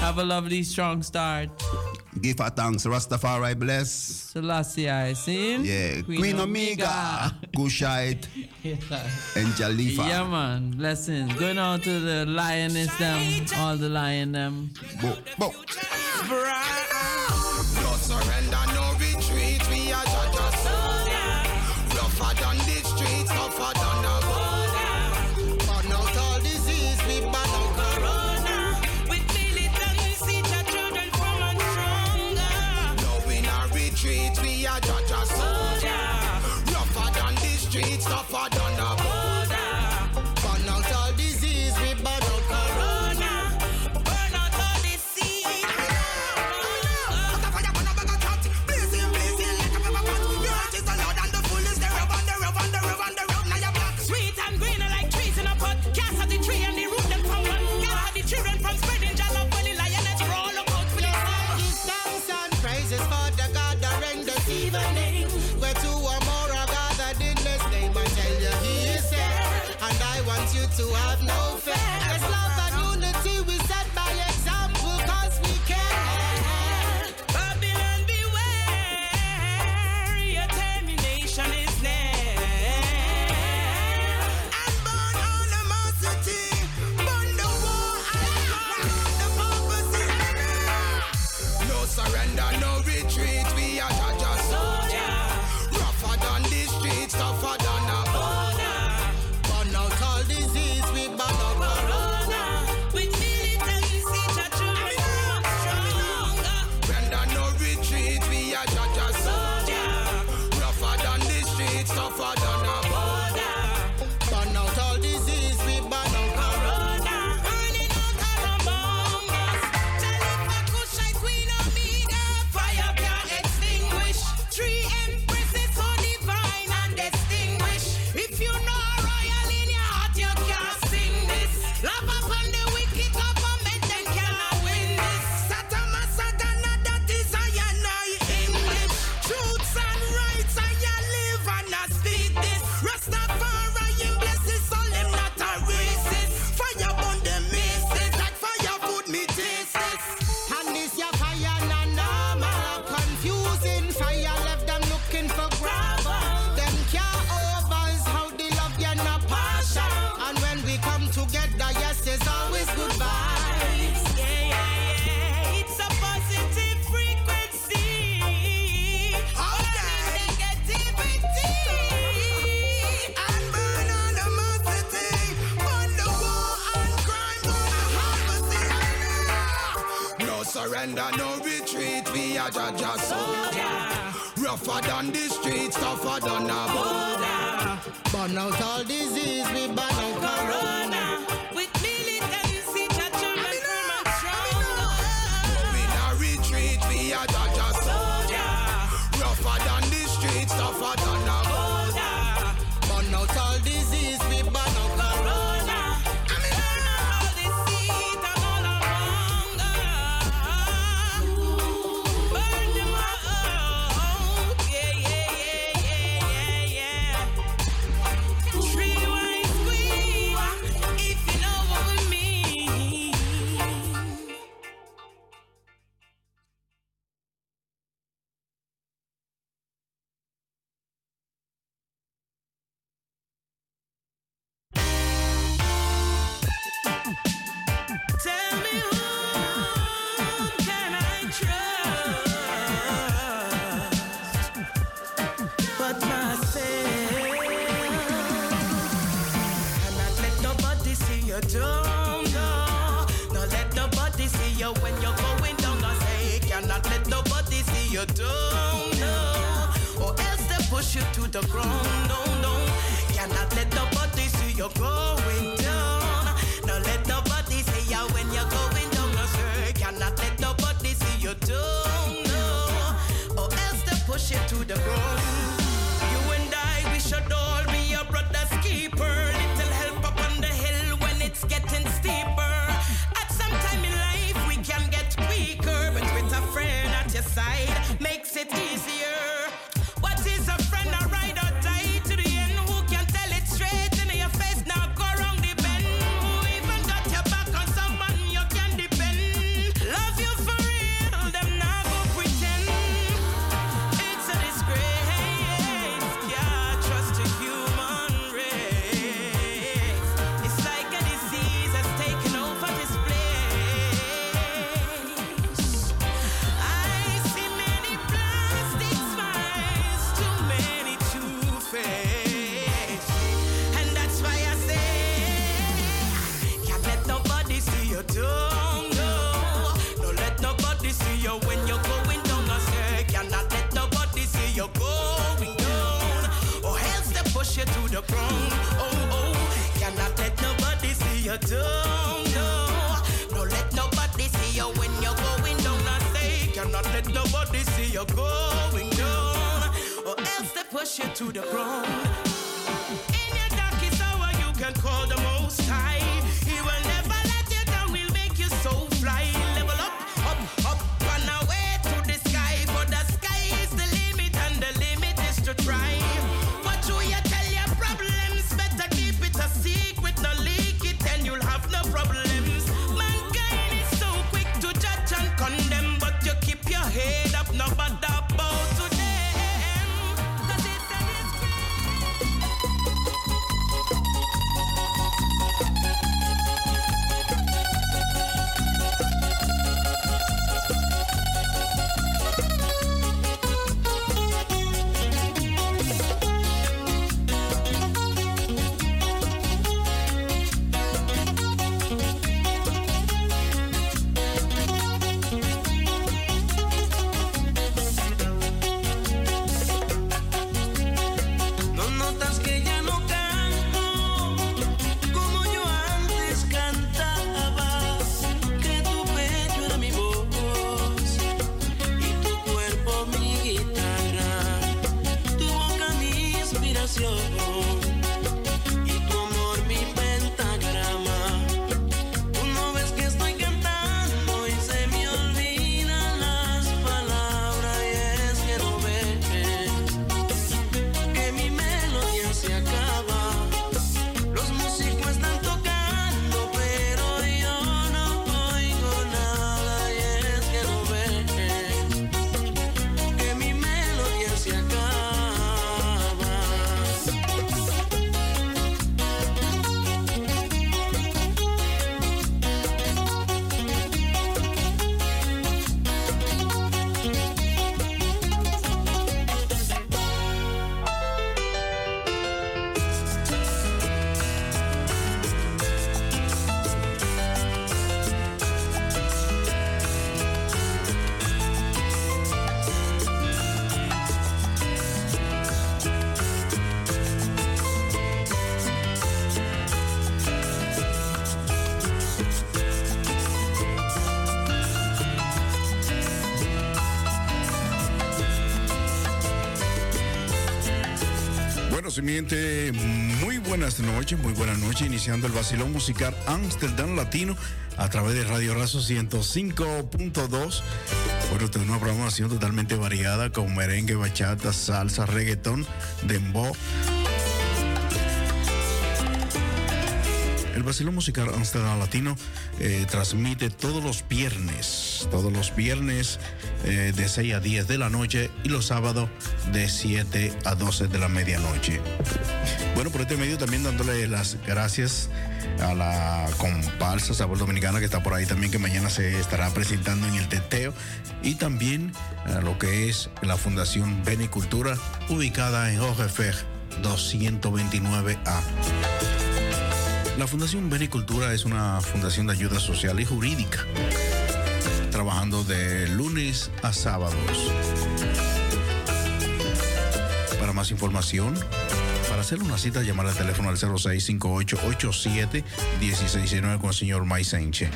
Have a lovely, strong start. Give her thanks. Rastafari bless. Selassie, I sing. Yeah. Queen, Queen Omega. Kushite. and Jalifa. Yeah, man. Blessings. Going out to the lioness them. All the lion them. Bo, bo. you don't know, or else they push you to the ground. No, no, cannot let nobody see you going down. Now let nobody see yeah when you're going down. No sir, cannot let nobody see you don't know, or else they push you to the ground. you to the ground. Oh, oh, cannot let nobody see you down. No, don't let nobody see you when you're going down. I say, cannot let nobody see you going down. Or else they push you to the ground. Muy buenas noches, muy buenas noches, iniciando el vacilón musical Amsterdam Latino a través de Radio Razo 105.2. Bueno, tengo una programación totalmente variada con merengue, bachata, salsa, reggaetón, dembow. El vacilón musical Amsterdam Latino eh, transmite todos los viernes, todos los viernes eh, de 6 a 10 de la noche y los sábados de 7 a 12 de la medianoche. Bueno, por este medio también dándole las gracias a la comparsa Sabor Dominicana que está por ahí también, que mañana se estará presentando en el teteo, y también a lo que es la Fundación Benicultura, ubicada en Hogefer 229A. La Fundación Benicultura es una fundación de ayuda social y jurídica, trabajando de lunes a sábados. Para más información, para hacer una cita, llamar al teléfono al 0658-87-1619 con el señor Maisenche.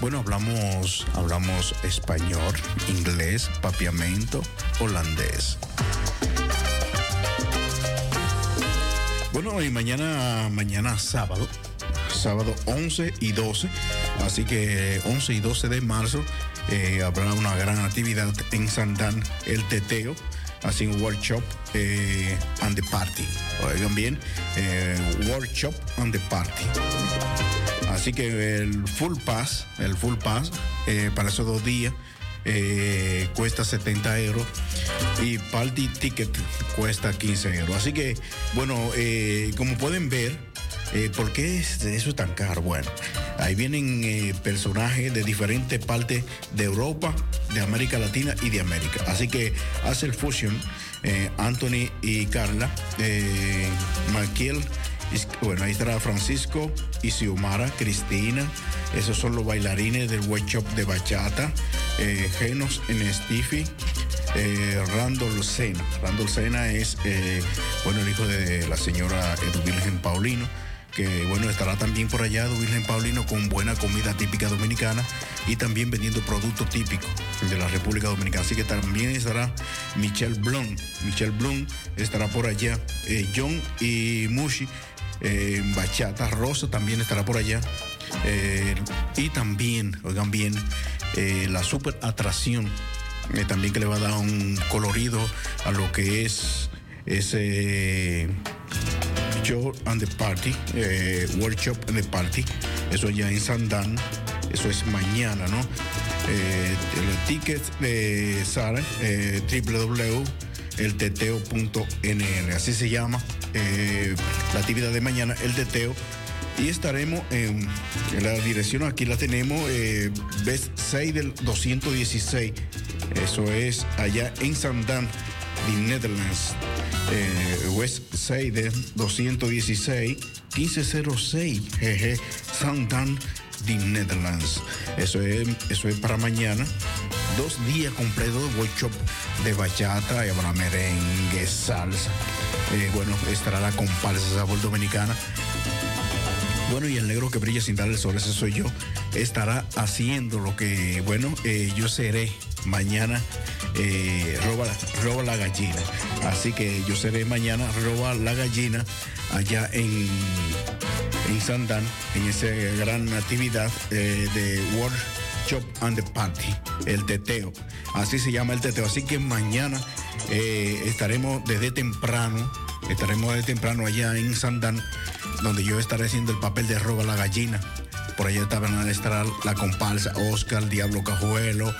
Bueno, hablamos, hablamos español, inglés, papiamento, holandés. Bueno, y mañana, mañana sábado, sábado 11 y 12, así que 11 y 12 de marzo eh, habrá una gran actividad en Santán, el teteo, así un workshop eh, and the party. Oigan bien, eh, workshop and the party. Así que el full pass, el full pass para esos dos días cuesta 70 euros y party ticket cuesta 15 euros. Así que, bueno, como pueden ver, eh, ¿por qué es- eso es tan caro? Bueno, ahí vienen eh, personajes de diferentes partes de Europa, de América Latina y de América. Así que hace el fusion eh, Anthony y Carla, eh, Maquiel. Bueno, ahí estará Francisco y Xiomara, Cristina. Esos son los bailarines del workshop de bachata. Genos en Stiffy. Eh, Randall Sena. Randall es, bueno, el hijo de la señora Edu Virgen Paulino. Que bueno, estará también por allá Virgen Paulino con buena comida típica dominicana y también vendiendo productos típicos de la República Dominicana. Así que también estará Michelle Blum. Michelle Blum estará por allá. Eh, John y Mushi, eh, Bachata Rosa también estará por allá. Eh, y también, oigan bien, la super atracción también que le va a dar un colorido a lo que es ese show and the party, eh, workshop and the party, eso ya en Sandan, eso es mañana, ¿no? Eh, el ticket de Sara, eh, www.elteteo.nl, así se llama eh, la actividad de mañana, el teteo. Y estaremos en, la dirección, aquí la tenemos, Best 6 del 216. Eso es allá en Sandan, de Netherlands. Eh, West Side 216 1506, jeje, Sandan, de Netherlands. Eso es, eso es para mañana. Dos días completos de workshop de bachata, habrá merengue, salsa. Eh, bueno, estará la comparsa sabor dominicana. Bueno, y el negro que brilla sin dar el sol, ese soy yo, estará haciendo lo que, bueno, eh, yo seré mañana, eh, roba, roba la gallina. Así que yo seré mañana, roba la gallina, allá en, en Sandan, en esa gran actividad eh, de Workshop and the Party, el teteo. Así se llama el teteo. Así que mañana estaremos desde temprano, estaremos desde temprano allá en Sandan, donde yo estaré haciendo el papel de roba la gallina. Por allá estará estará la comparsa Oscar, Diablo Cajuelo,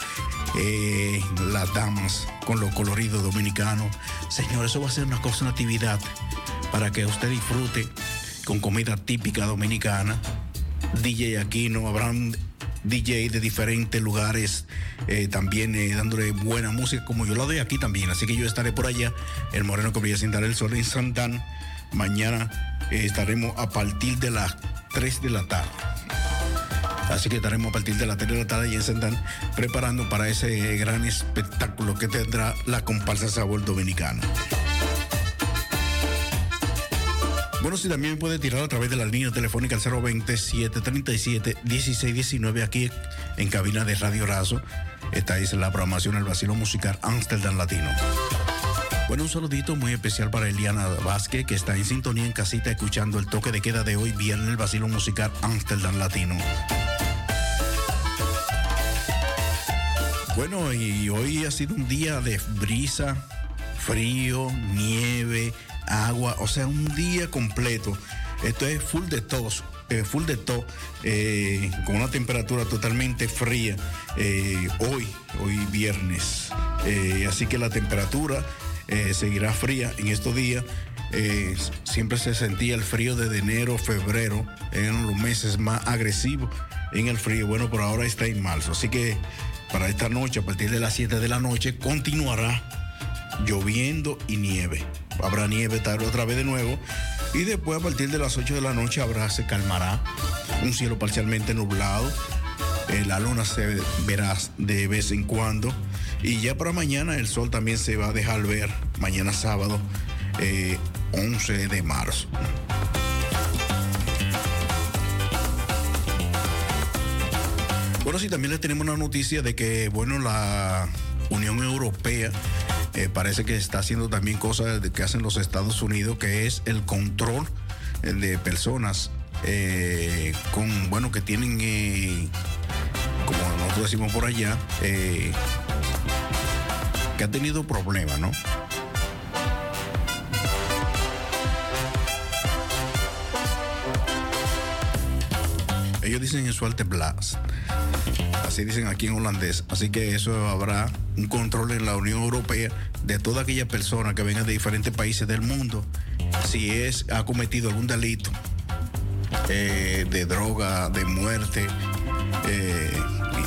eh, las damas con los coloridos dominicanos. Señor, eso va a ser una cosa, una actividad para que usted disfrute con comida típica dominicana. DJ Aquino, habrán DJ de diferentes lugares eh, también eh, dándole buena música como yo la doy aquí también. Así que yo estaré por allá, el Moreno que brilla sin dar el sol en Santán. Mañana eh, estaremos a partir de las 3 de la tarde. Así que estaremos a partir de las 3 de la tarde y en Santán preparando para ese gran espectáculo que tendrá la comparsa Sabor Dominicana. Bueno, si también puede tirar a través de la línea telefónica al 020-737-1619 aquí en cabina de Radio Razo. Esta es la programación del vacilo musical Amsterdam Latino. Bueno, un saludito muy especial para Eliana Vázquez, que está en sintonía en casita escuchando el toque de queda de hoy, viernes, el vacilo musical Amsterdam Latino. Bueno, y hoy ha sido un día de brisa, frío, nieve, agua, o sea, un día completo. Esto es full de tos, eh, full de tos, eh, con una temperatura totalmente fría eh, hoy, hoy viernes. Así que la temperatura seguirá fría en estos días. Siempre se sentía el frío desde enero, febrero, eran los meses más agresivos en el frío. Bueno, por ahora está en marzo. Así que para esta noche, a partir de las 7 de la noche, continuará lloviendo y nieve. Habrá nieve tarde otra vez de nuevo. Y después, a partir de las 8 de la noche, habrá, se calmará. Un cielo parcialmente nublado. Eh, la luna se verá de vez en cuando. Y ya para mañana el sol también se va a dejar ver. Mañana sábado, eh, 11 de marzo. Bueno, sí, también les tenemos una noticia de que, bueno, la Unión Europea eh, parece que está haciendo también cosas que hacen los Estados Unidos, que es el control de personas eh, con, bueno, que tienen, eh, como nosotros decimos por allá, que ha tenido problemas, ¿no? Ellos dicen en su blast. Así dicen aquí en holandés. Así que eso habrá un control en la Unión Europea de toda aquella persona que venga de diferentes países del mundo. Si es, ha cometido algún delito eh, de droga, de muerte, eh,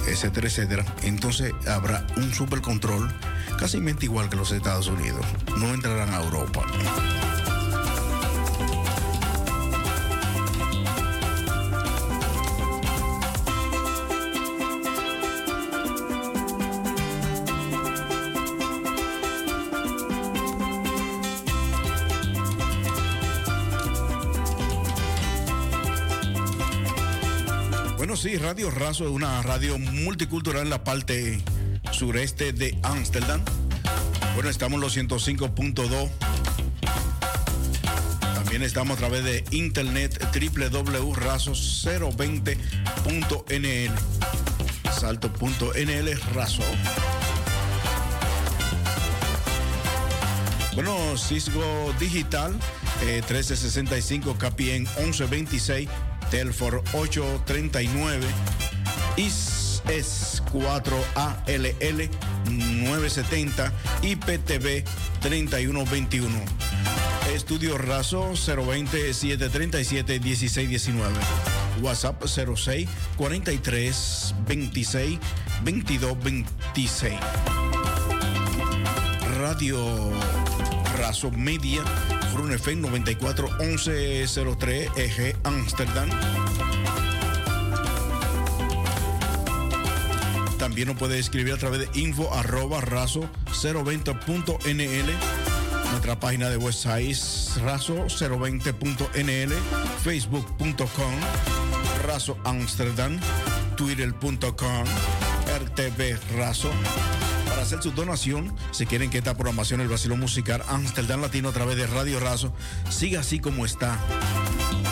etcétera, etcétera. Entonces habrá un super control, casi igual que los Estados Unidos. No entrarán a Europa. Radio Razo es una radio multicultural en la parte sureste de Ámsterdam. Bueno, estamos en los 105.2. También estamos a través de internet www.razo020.nl. Salto.nl Razo. Bueno, Cisco Digital, eh, 1365 KPN 1126, Telfor 839, IS 4ALL 970, IPTV 3121. Estudio Razo 020 737 1619. WhatsApp 06 43 26 22 26. Radio Razo Media, Rune FM 94 1103 EG Amsterdam. También nos puede escribir a través de info arroba razo 020.nl. Nuestra página de website razo 020.nl, facebook.com, razo Amsterdam, twitter.com, RTV Razo. Hacer su donación, si quieren que esta programación, el vacilo musical Amsterdam Latino a través de Radio Razo, siga así como está.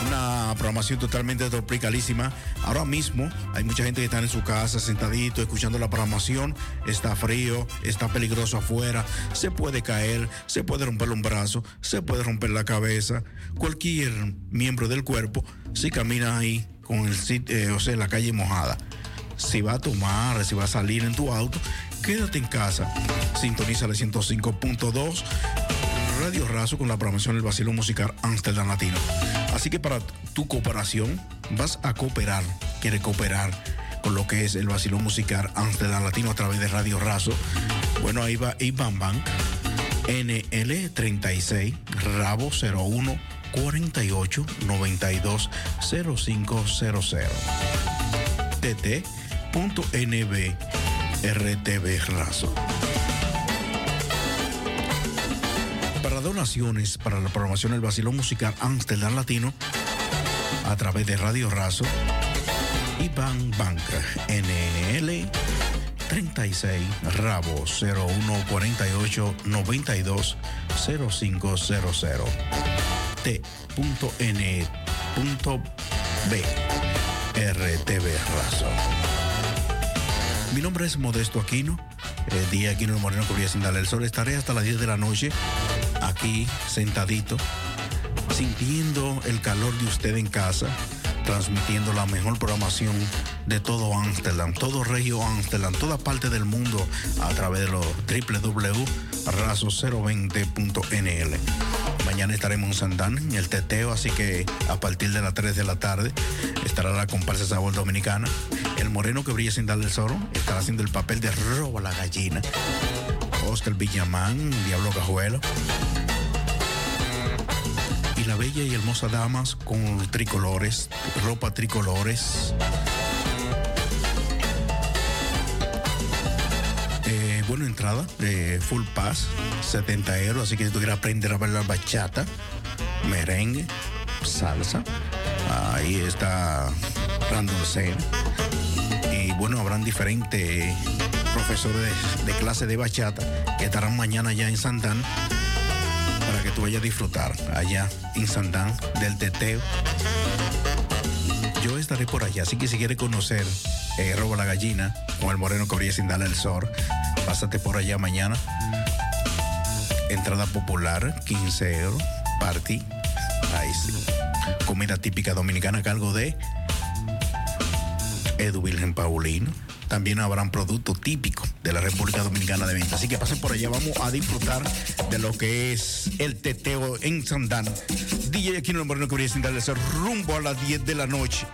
Una programación totalmente tropicalísima. Ahora mismo hay mucha gente que está en su casa sentadito, escuchando la programación. Está frío, está peligroso afuera, se puede caer, se puede romper un brazo, se puede romper la cabeza. Cualquier miembro del cuerpo, si camina ahí con el eh, o sea, la calle mojada. Si va a tomar, si va a salir en tu auto, quédate en casa. Sintoniza el 105.2 Radio Razo con la programación del vacilo musical Amsterdam Latino. Así que para tu cooperación, vas a cooperar, quiere cooperar con lo que es el vacilo musical Amsterdam Latino a través de Radio Razo. Bueno, ahí va Iván Bank, NL36, Rabo 01 48 92 0500. tt.nb RTV Razo. Para donaciones para la programación del Basilón Musical Amsterdam Latino a través de Radio Razo y Ban Banca NL 36 Rabo 0148 92 0500 T.N.B RTV Razo. Mi nombre es Modesto Aquino, el día Aquino Moreno Cubría sin darle el sol. Estaré hasta las 10 de la noche aquí sentadito, sintiendo el calor de usted en casa, transmitiendo la mejor programación de todo Amsterdam, todo Regio Amsterdam, toda parte del mundo a través de los www.razo020.nl. Mañana estaremos en Sandán, en el teteo, así que a partir de las 3 de la tarde estará la comparsa Sabor Dominicana. El moreno que brilla sin darle el zorro estará haciendo el papel de robo a la gallina. Oscar Villamán, Diablo Cajuelo. La bella y hermosa damas con tricolores, ropa tricolores. Eh, buena entrada, de full pass, 70 euros. Así que si tú aprender a bailar bachata, merengue, salsa, ahí está Sen. Y bueno, habrán diferentes profesores de, de clase de bachata que estarán mañana ya en que tú vayas a disfrutar allá en Santán del teteo. Yo estaré por allá, así que si quieres conocer eh, Robo la Gallina con el moreno que sin darle el sol, pásate por allá mañana. Entrada popular, 15 euros, party, ahí sí. Comida típica dominicana a cargo de Edu Virgen Paulino. También habrán productos típicos de la República Dominicana de venta. Así que pasen por allá, vamos a disfrutar de lo que es el teteo en Sandán. DJ Aquino Moreno que sin darle el sol, rumbo a las 10 de la noche.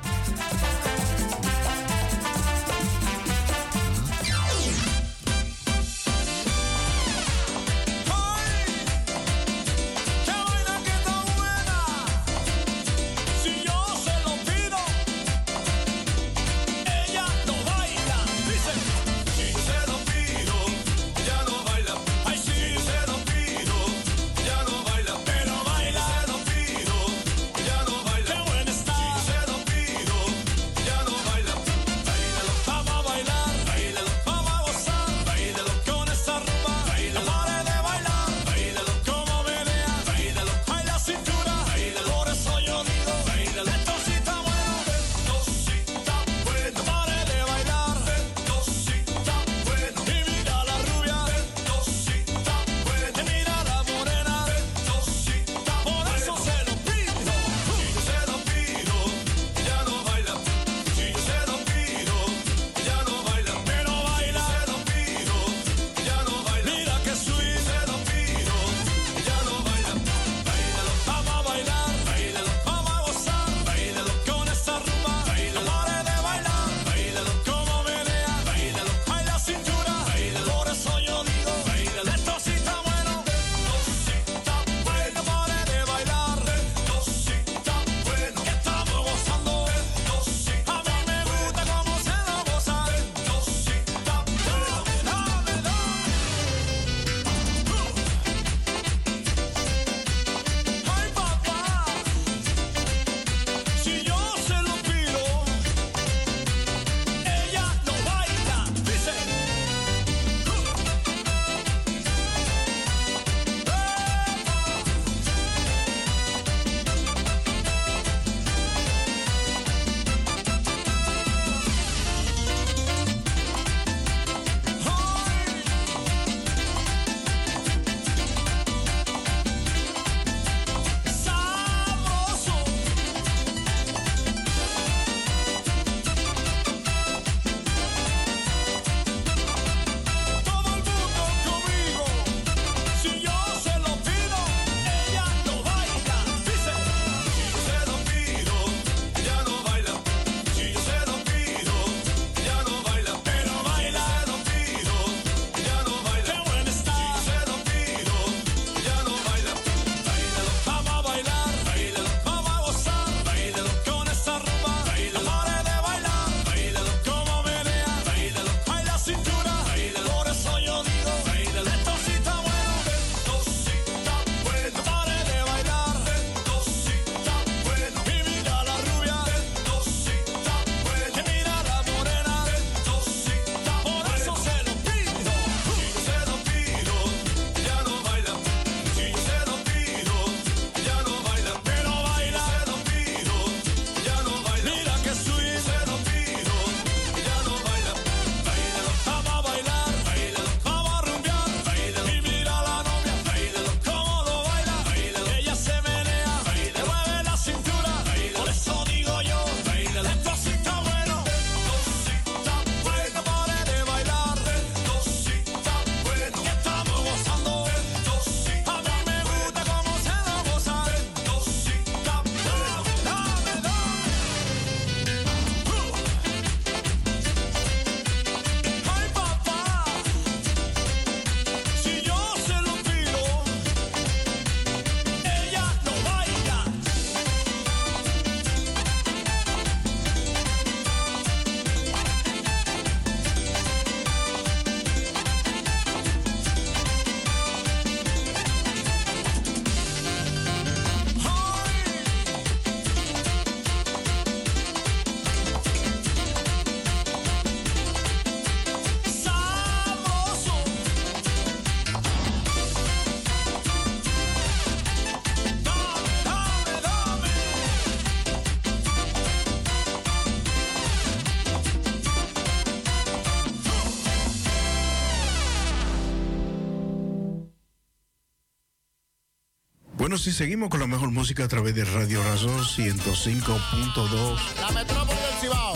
Bueno, sí, seguimos con la mejor música a través de Radio Razón 105.2. La metrópoli del Cibao.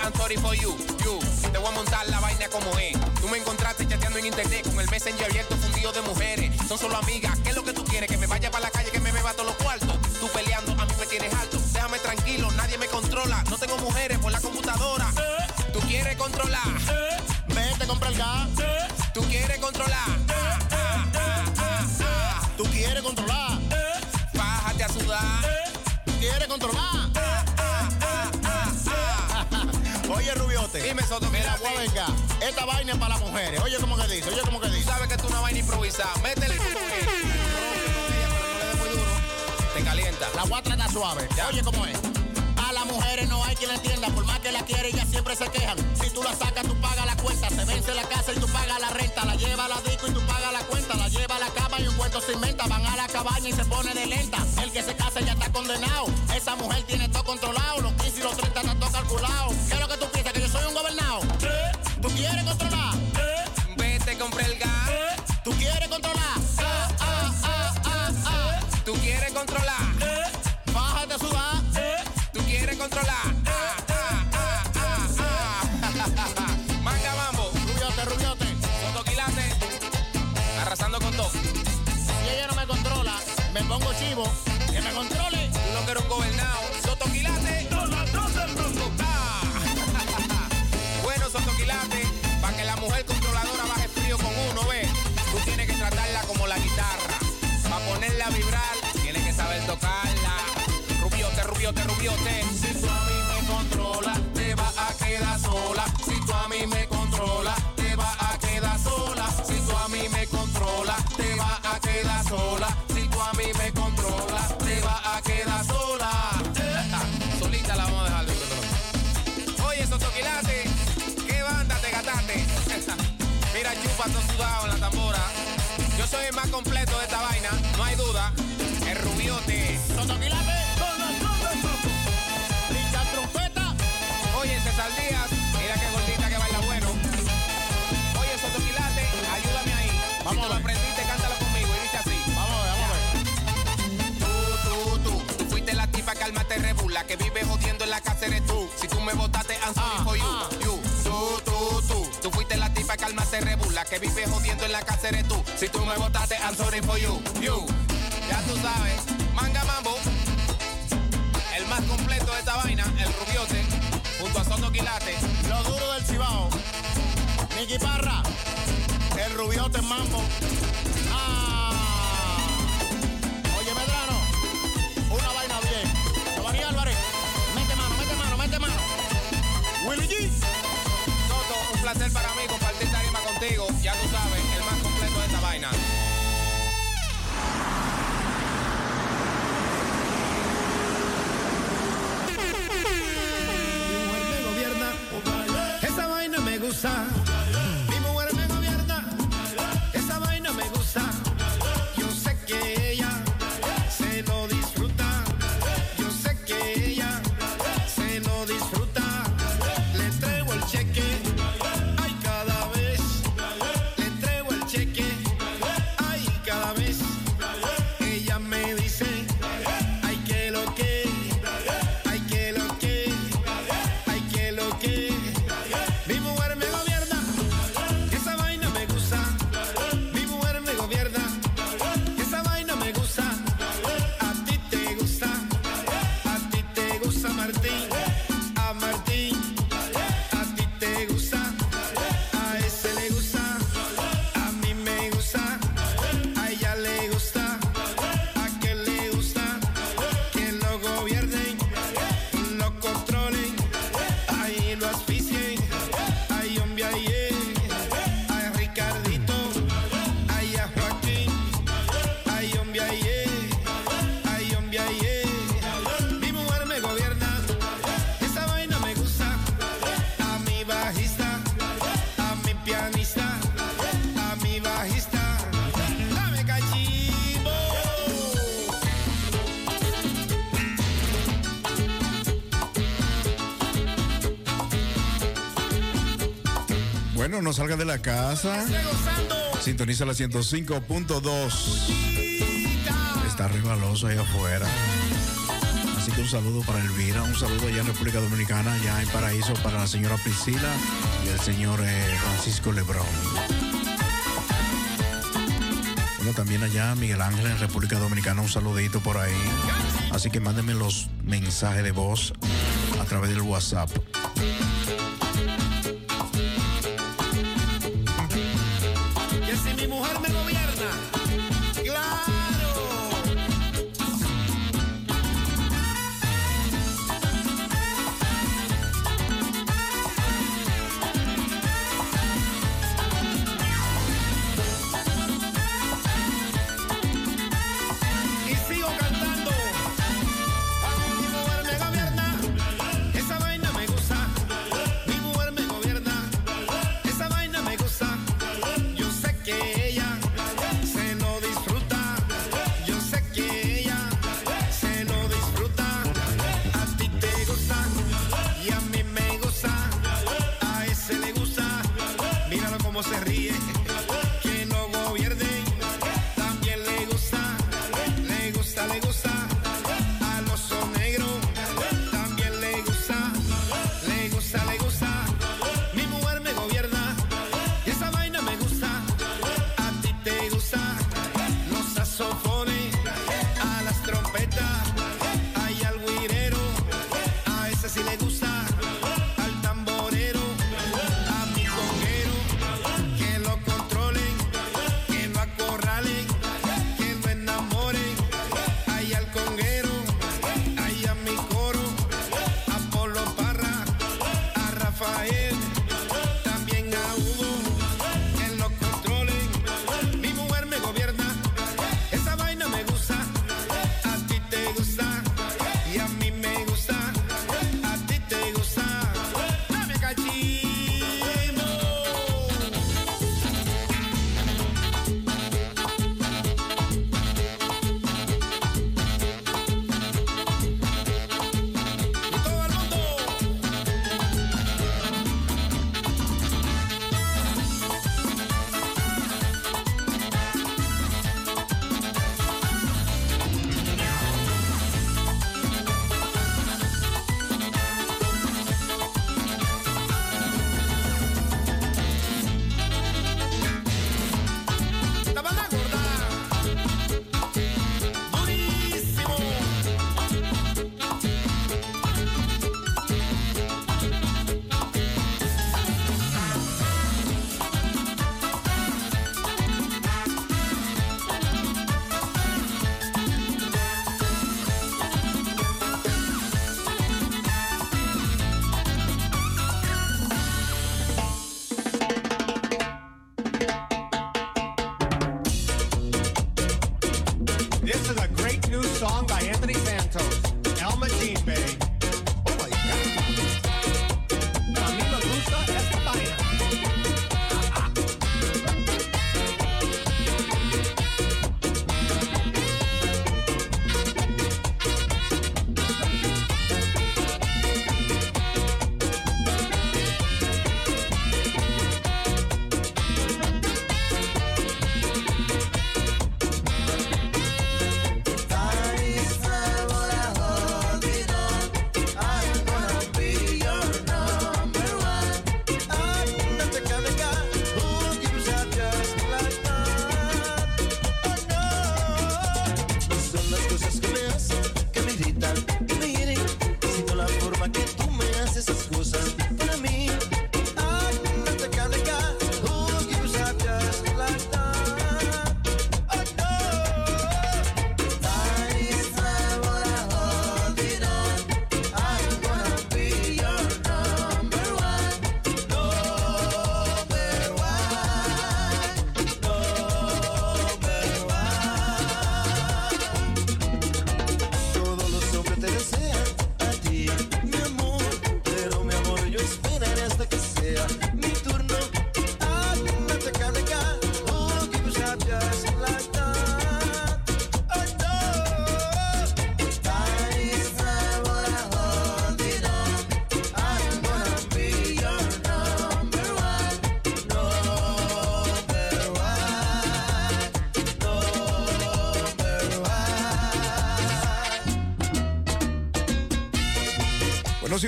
I'm sorry for you. You, te voy a montar la vaina como es. Tú me encontraste chateando en internet con el messenger abierto fundido de mujeres. Son solo amigas, ¿qué es lo que tú quieres? Que me vaya para la calle, que me beba todos los cuartos. Tú peleando, a mí me tienes alto. Déjame tranquilo, nadie me controla. No tengo mujeres Mira, mira, voy venga. Esta vaina es para las mujeres. Oye, ¿cómo que dice? Oye, ¿cómo que Tú dice? sabes que tú una vaina improvisada. Métele. No muy duro. Te calienta. La voy a tratar suave. Ya. Oye, ¿cómo es? A las mujeres no hay quien la entienda, por más que la quiere, ellas siempre se quejan. Si tú la sacas, tú pagas la cuenta. Se vence la casa y tú pagas la renta. La lleva a la disco y tú pagas la cuenta. La lleva a la cama y un cuento se inventa. Van a la cabaña y se pone de lenta. El que se casa ya está condenado. Esa mujer tiene todo controlado. Los 15 y los 30 están todo calculado. Rubiote, rubiote, rubiote. Si tú a mí me controla, te vas a quedar sola. Si tú a mí me controla, te vas a quedar sola. Si tú a mí me controla, te vas a quedar sola. Si tú a mí me controla, te vas a quedar sola. Solita la vamos a dejar. Luis. Oye, Sotoquilate, ¿qué banda te gataste? Mira, chupa todo sudado en la tambora. Yo soy el más completo de esta vaina, no hay duda. El rubiote. Sotoquilate. I'm sorry for you. ah. You, tú, tú, tú, tú fuiste la tipa que alma te rebula, que vive jodiendo en la casa eres tú. Si tú me votaste, I'm sorry for you. You, ya tú sabes, manga mambo. El más completo de esta vaina, el rubiote, junto a Soto Quilate. Lo duro del Cibao. Nicky Parra. El rubiote mambo. Ah. Placer para mí compartir tarima contigo. Ya tú sabes, Bueno, no salga de la casa. Sintoniza la 105.2. Está rivaloso ahí afuera. Así que un saludo para Elvira, un saludo allá en República Dominicana, allá en Paraíso para la señora Priscila y el señor eh, Francisco Lebrón. Bueno, también allá Miguel Ángel en República Dominicana, un saludito por ahí. Así que mándenme los mensajes de voz a través del WhatsApp.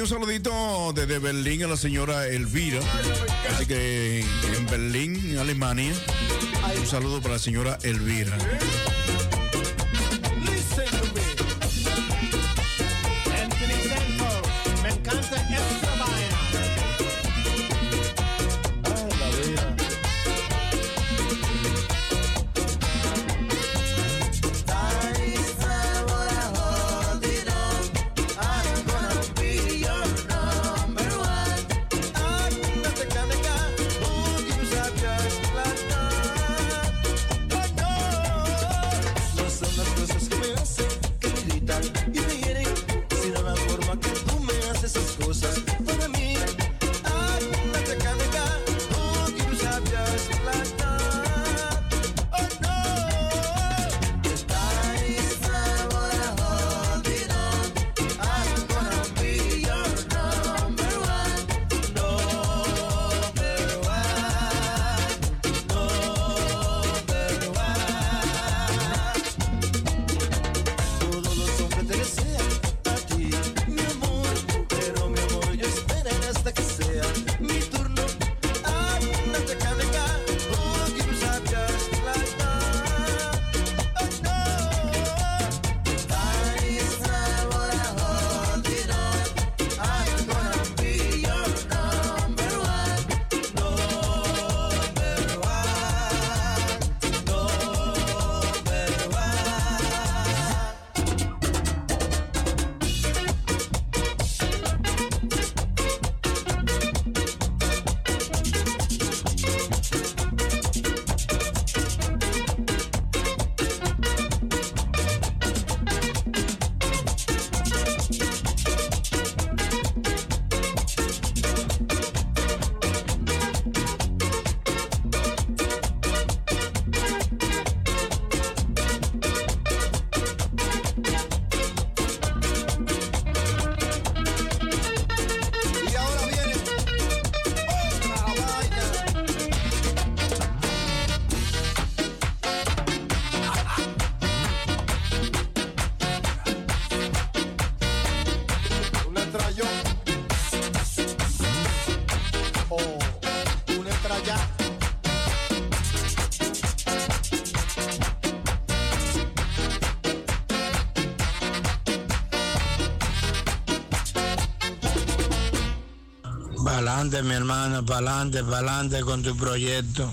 un saludito desde Berlín a la señora Elvira. Así que en Berlín, Alemania, un saludo para la señora Elvira. adelante, mi hermano, para adelante, para adelante con tu proyecto.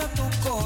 a tu corazón.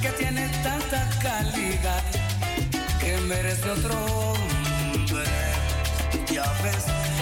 que tiene tanta calidad, que merece otro hombre. Ya ves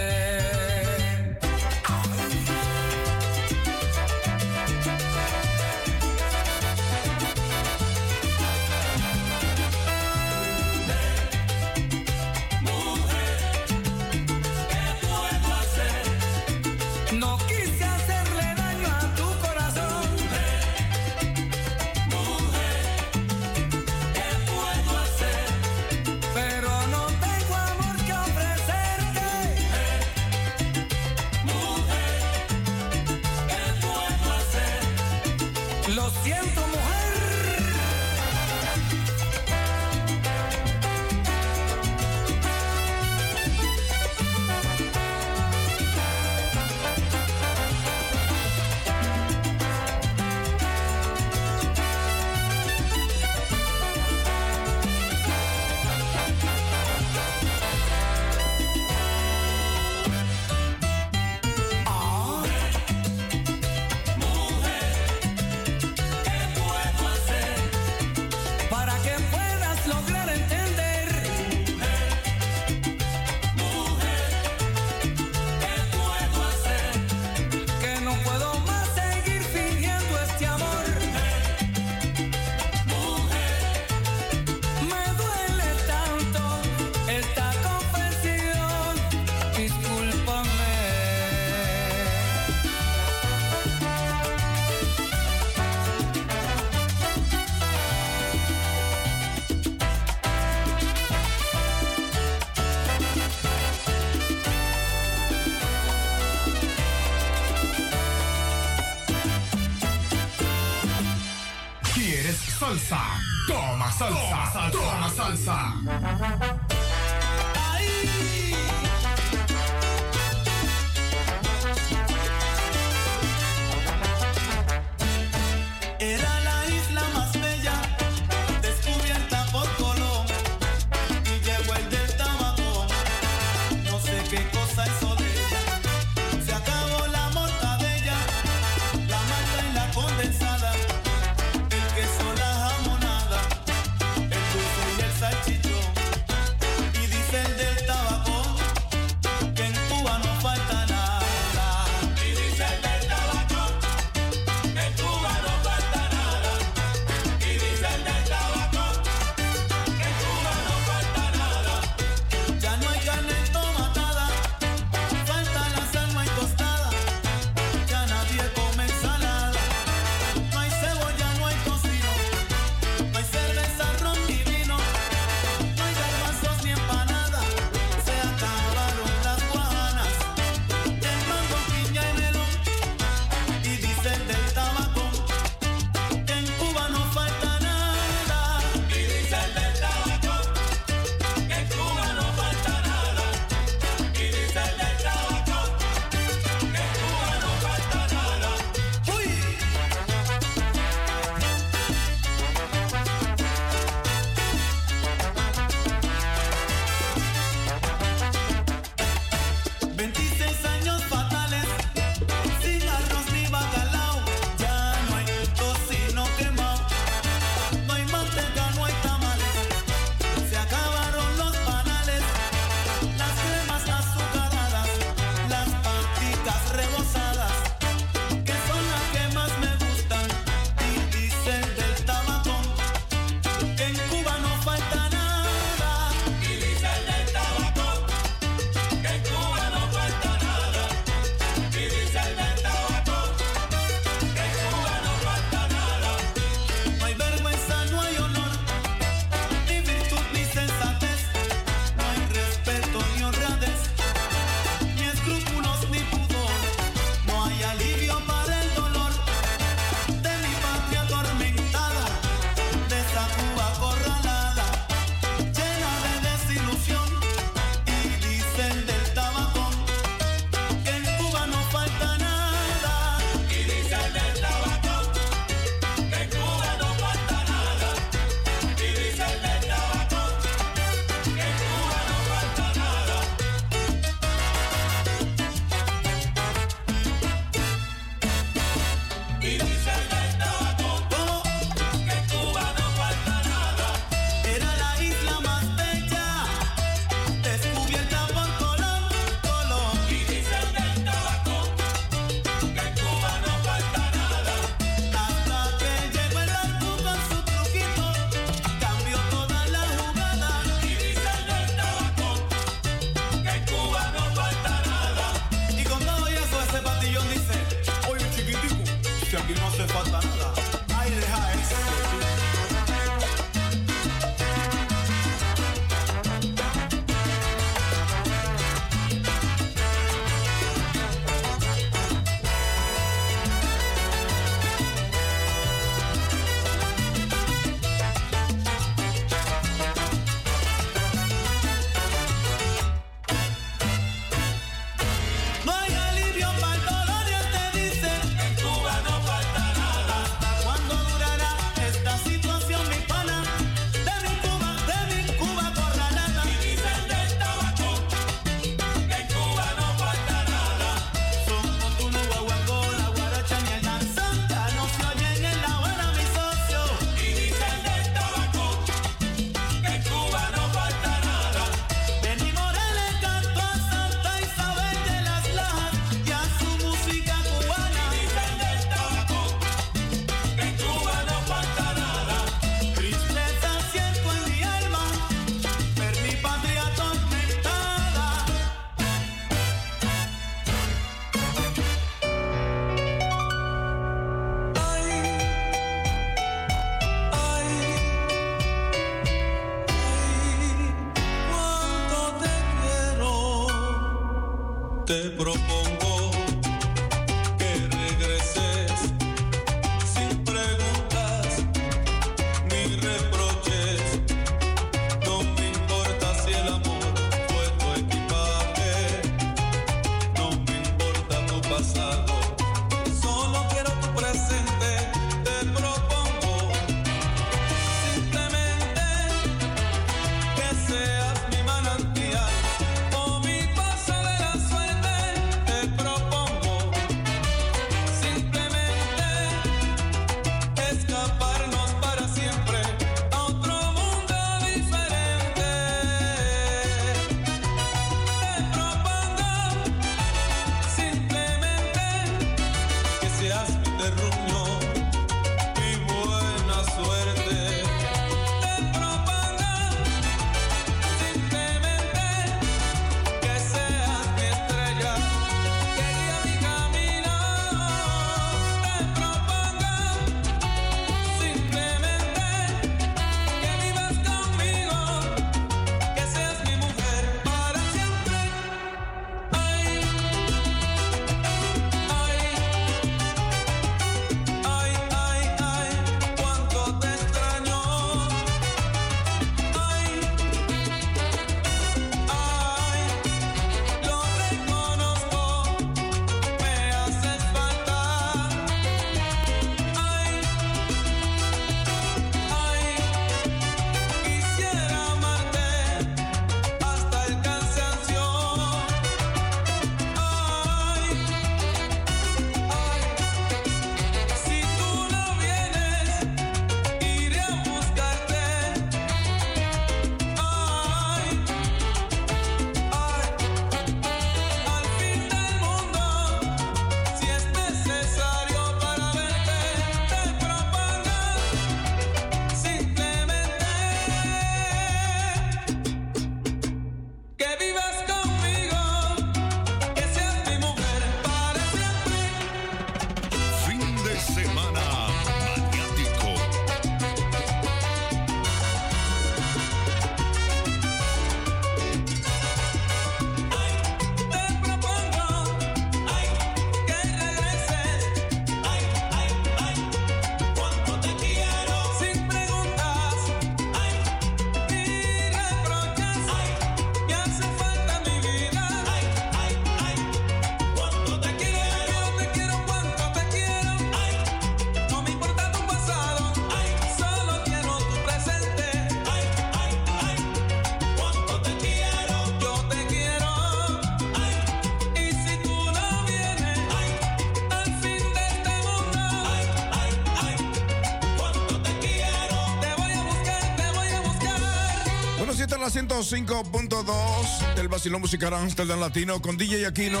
105.2 del Basilón Musical Amsterdam Latino con DJ Aquino,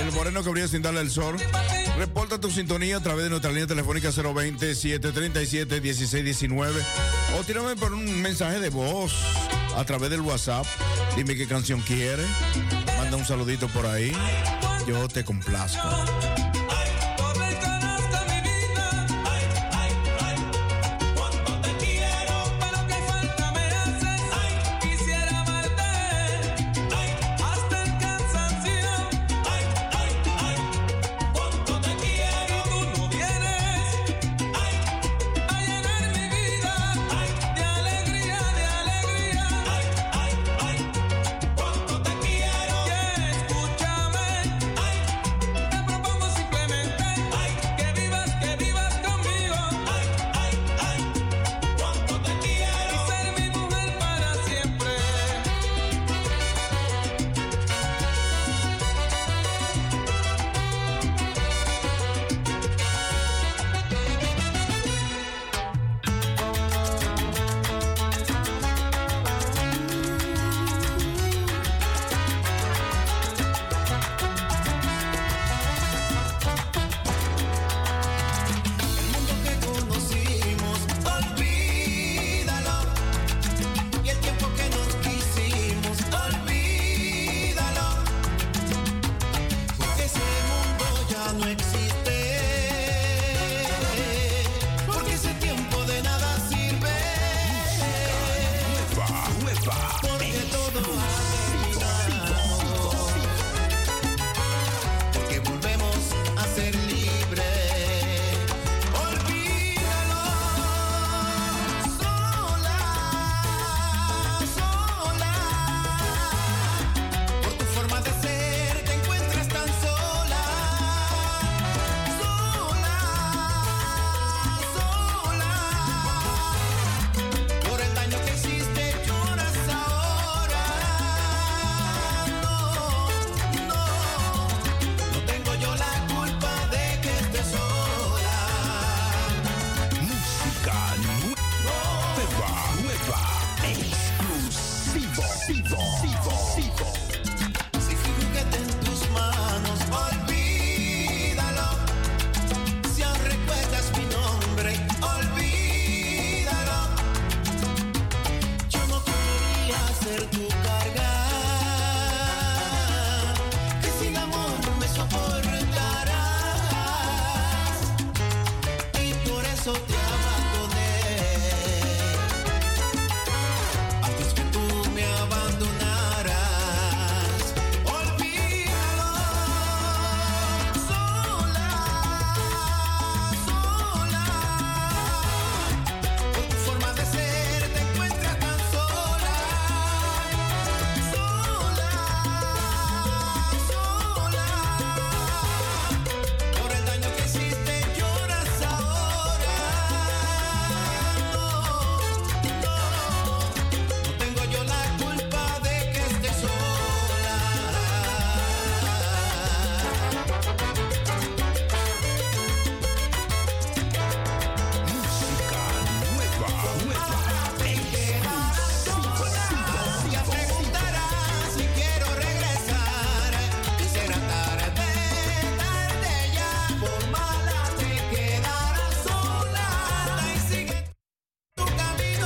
el moreno que brilla sin darle el sol. Reporta tu sintonía a través de nuestra línea telefónica 020-737-1619 o tírame por un mensaje de voz a través del WhatsApp. Dime qué canción quieres. Manda un saludito por ahí. Yo te complazco.